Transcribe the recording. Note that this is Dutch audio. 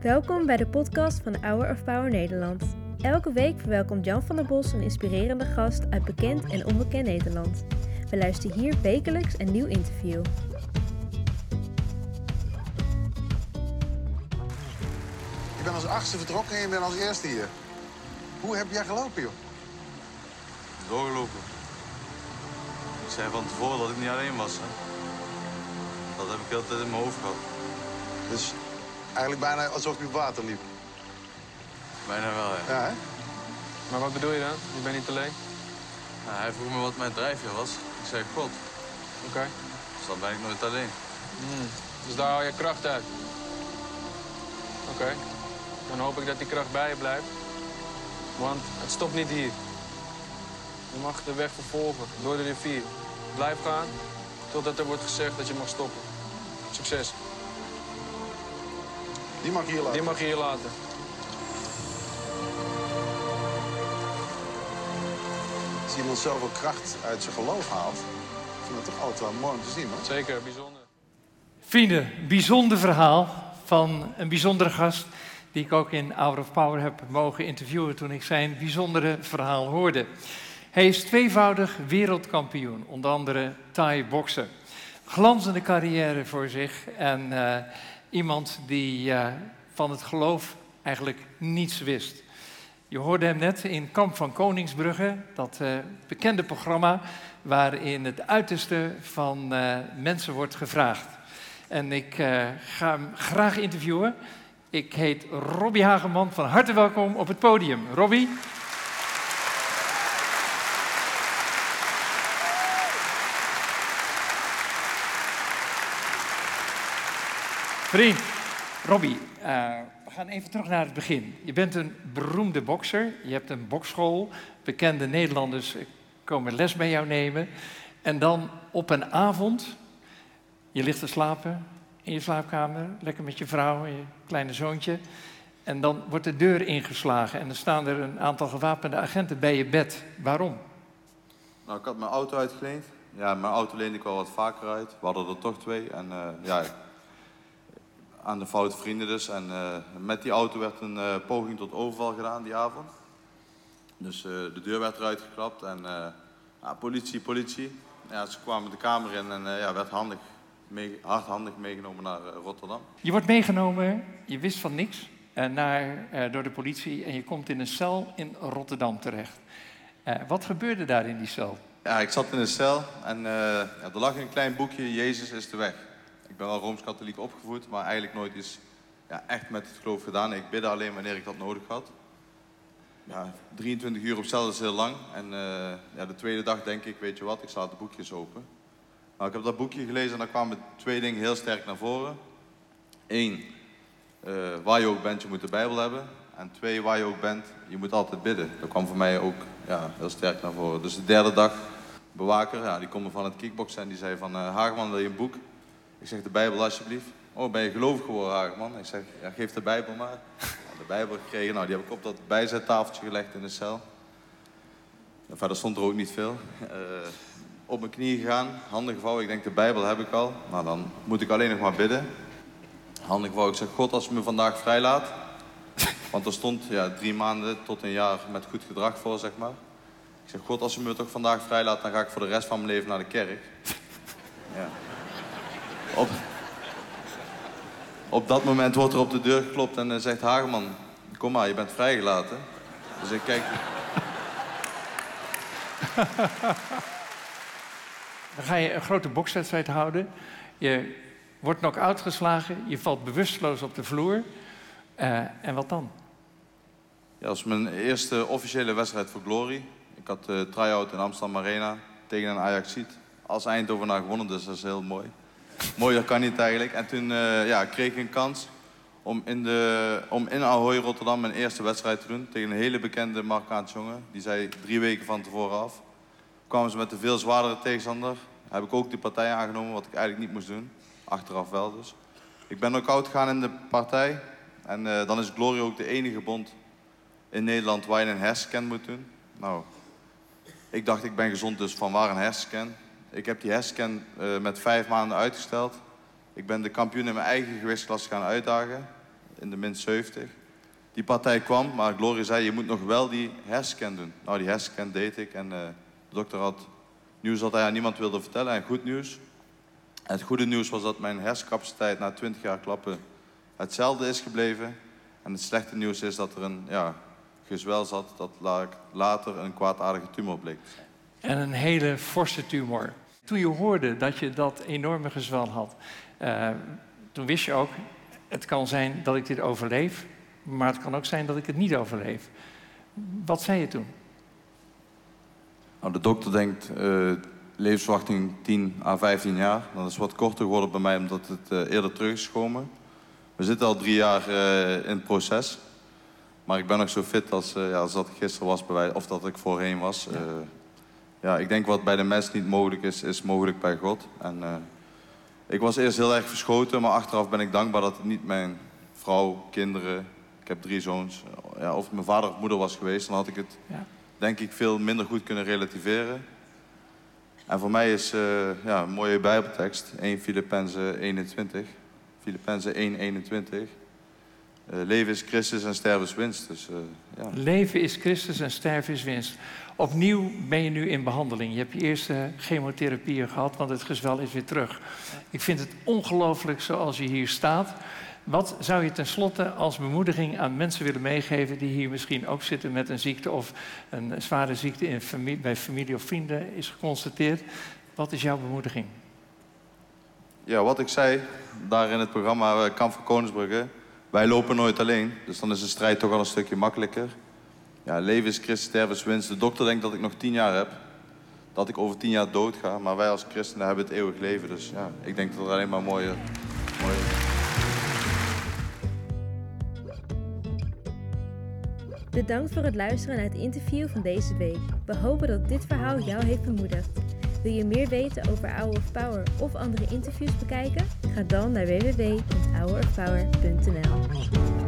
Welkom bij de podcast van Hour of Power Nederland. Elke week verwelkomt Jan van der Bos een inspirerende gast uit bekend en onbekend Nederland. We luisteren hier wekelijks een nieuw interview. Je bent als achtste vertrokken en je bent als eerste hier. Hoe heb jij gelopen, joh? Doorgelopen. Ik zei van tevoren dat ik niet alleen was. Hè. Dat heb ik altijd in mijn hoofd gehad. Dus eigenlijk bijna alsof je op water liep. Bijna wel, ja. Ja, hè? Maar wat bedoel je dan? Je bent niet alleen? Nou, hij vroeg me wat mijn drijfveer was. Ik zei God. Oké. Dus dan ben ik nooit alleen. Dus daar haal je kracht uit? Oké. Dan hoop ik dat die kracht bij je blijft. Want het stopt niet hier. Je mag de weg vervolgen door de rivier. Blijf gaan totdat er wordt gezegd dat je mag stoppen. Succes. Die mag je hier laten. Die mag je hier laten. Als iemand zoveel kracht uit zijn geloof haalt, ik vind het toch altijd wel mooi om te zien, hoor. Zeker, bijzonder. Vrienden, bijzonder verhaal van een bijzondere gast die ik ook in Hour of Power heb mogen interviewen toen ik zijn bijzondere verhaal hoorde. Hij is tweevoudig wereldkampioen, onder andere Thai boksen. Glanzende carrière voor zich en eh, iemand die eh, van het geloof eigenlijk niets wist. Je hoorde hem net in Kamp van Koningsbrugge, dat eh, bekende programma waarin het uiterste van eh, mensen wordt gevraagd. En ik ga hem graag interviewen. Ik heet Robbie Hageman. Van harte welkom op het podium. Robbie. Vriend, Robbie, eh, we gaan even terug naar het begin. Je bent een beroemde bokser. Je hebt een bokschool. Bekende Nederlanders komen les bij jou nemen. En dan op een avond, je ligt te slapen in je slaapkamer, lekker met je vrouw en je kleine zoontje. En dan wordt de deur ingeslagen en dan staan er een aantal gewapende agenten bij je bed. Waarom? Nou, ik had mijn auto uitgeleend. Ja, mijn auto leende ik wel wat vaker uit. We hadden er toch twee. En eh, ja, aan de foute vrienden dus. En eh, met die auto werd een eh, poging tot overval gedaan die avond. Dus eh, de deur werd eruit geklapt en ja, politie, politie. Ja, ze kwamen de kamer in en ja, werd handig mee, hardhandig meegenomen naar Rotterdam. Je wordt meegenomen, je wist van niks, naar, door de politie en je komt in een cel in Rotterdam terecht. Wat gebeurde daar in die cel? Ja, ik zat in een cel en ja, er lag een klein boekje, Jezus is de weg. Ik ben wel Rooms-Katholiek opgevoed, maar eigenlijk nooit iets ja, echt met het geloof gedaan. Ik bidde alleen wanneer ik dat nodig had. Ja, 23 uur op cel is heel lang. En eh, ja, de tweede dag denk ik, weet je wat, ik sla de boekjes open. Nou, ik heb dat boekje gelezen en daar kwamen twee dingen heel sterk naar voren. Eén, eh, waar je ook bent, je moet de Bijbel hebben. En twee, waar je ook bent, je moet altijd bidden. Dat kwam voor mij ook ja, heel sterk naar voren. Dus de derde dag, bewaker, ja, die komt van het kickboksen en die zei van... eh Hageman, wil je een boek? Ik zeg, de Bijbel alsjeblieft. Oh, ben je gelovig geworden, Hageman? Ik zeg, ja, geef de Bijbel maar. De Bijbel gekregen, nou, die heb ik op dat bijzettafeltje gelegd in de cel. Ja, verder stond er ook niet veel. Eh, op mijn knieën gegaan, handen gevouwen. Ik denk, de Bijbel heb ik al. Nou, dan moet ik alleen nog maar bidden. Handen gevouwen. Ik zeg, God, als u me vandaag vrijlaat. Want er stond ja, drie maanden tot een jaar met goed gedrag voor, zeg maar. Ik zeg, God, als u me toch vandaag vrijlaat, dan ga ik voor de rest van mijn leven naar de kerk. Op, op dat moment wordt er op de deur geklopt en eh, zegt Hageman, kom maar, je bent vrijgelaten. Dus ik kijk, Dan ga je een grote bokswedstrijd houden. Je wordt knock-out geslagen, je valt bewusteloos op de vloer. Eh, en wat dan? Ja, dat was mijn eerste officiële wedstrijd voor Glory. Ik had de try-out in Amsterdam Arena tegen een Ajaxiet. Als Eindhovenaar gewonnen, dus dat is heel mooi. Mooier kan niet eigenlijk. En toen eh, ja, kreeg ik een kans om in, de, om in Ahoy, Rotterdam, mijn eerste wedstrijd te doen. Tegen een hele bekende Marokkaanse jongen. Die zei drie weken van tevoren af. Kwamen ze met een veel zwaardere tegenstander. Heb ik ook die partij aangenomen, wat ik eigenlijk niet moest doen. Achteraf wel dus. Ik ben ook oud gegaan in de partij. En eh, dan is Glory ook de enige bond in Nederland waar je een hersenscan moet doen. Nou, ik dacht ik ben gezond, dus van waar een hersenscan? Ik heb die hersenscan eh, met vijf maanden uitgesteld. Ik ben de kampioen in mijn eigen gewichtsklasse gaan uitdagen, in de min 70. Die partij kwam, maar Glory zei, je moet nog wel die herscan doen. Nou, die herscan deed ik en uh, de dokter had nieuws dat hij aan niemand wilde vertellen en goed nieuws. Het goede nieuws was dat mijn hersencapaciteit na 20 jaar klappen hetzelfde is gebleven. En het slechte nieuws is dat er een ja, gezwel zat dat later een kwaadaardige tumor bleek. En een hele forse tumor. Toen je hoorde dat je dat enorme gezwel had, uh, toen wist je ook, het kan zijn dat ik dit overleef, maar het kan ook zijn dat ik het niet overleef. Wat zei je toen? Nou, de dokter denkt uh, levensverwachting 10 à 15 jaar. Dat is wat korter geworden bij mij omdat het uh, eerder terug is gekomen. We zitten al drie jaar in het proces. Maar ik ben nog zo fit als, ja, als dat ik gisteren was, bij of dat ik voorheen was. Ja. Ja. ik denk wat bij de mens niet mogelijk is, is mogelijk bij God. En, ik was eerst heel erg verschoten, maar achteraf ben ik dankbaar dat het niet mijn vrouw, kinderen, ik heb drie zoons. Ja, of het mijn vader of moeder was geweest, dan had ik het ja. denk ik veel minder goed kunnen relativeren. En voor mij is uh, ja, een mooie bijbeltekst, 1 Filippenzen 21. Filippenzen 1, 21. Uh, leven is Christus en sterven is winst. Dus, uh, ja. Leven is Christus en sterven is winst. Opnieuw ben je nu in behandeling. Je hebt je eerste chemotherapie gehad, want het gezwel is weer terug. Ik vind het ongelooflijk zoals je hier staat. Wat zou je tenslotte als bemoediging aan mensen willen meegeven die hier misschien ook zitten met een ziekte of een zware ziekte in familie, bij familie of vrienden is geconstateerd? Wat is jouw bemoediging? Ja, wat ik zei daar in het programma eh, Kamp van Koningsbrugge. Wij lopen nooit alleen, dus dan is de strijd toch al een stukje makkelijker. Ja, leven is Christus, sterven is winst. De dokter denkt dat ik nog tien jaar heb. Dat ik over tien jaar dood ga. Maar wij als christenen hebben het eeuwig leven. Dus ja, ik denk dat er alleen maar mooie... mooie... Bedankt voor het luisteren naar het interview van deze week. We hopen dat dit verhaal jou heeft bemoedigd. Wil je meer weten over Hour of Power of andere interviews bekijken? Ga dan naar www.hourofpower.nl.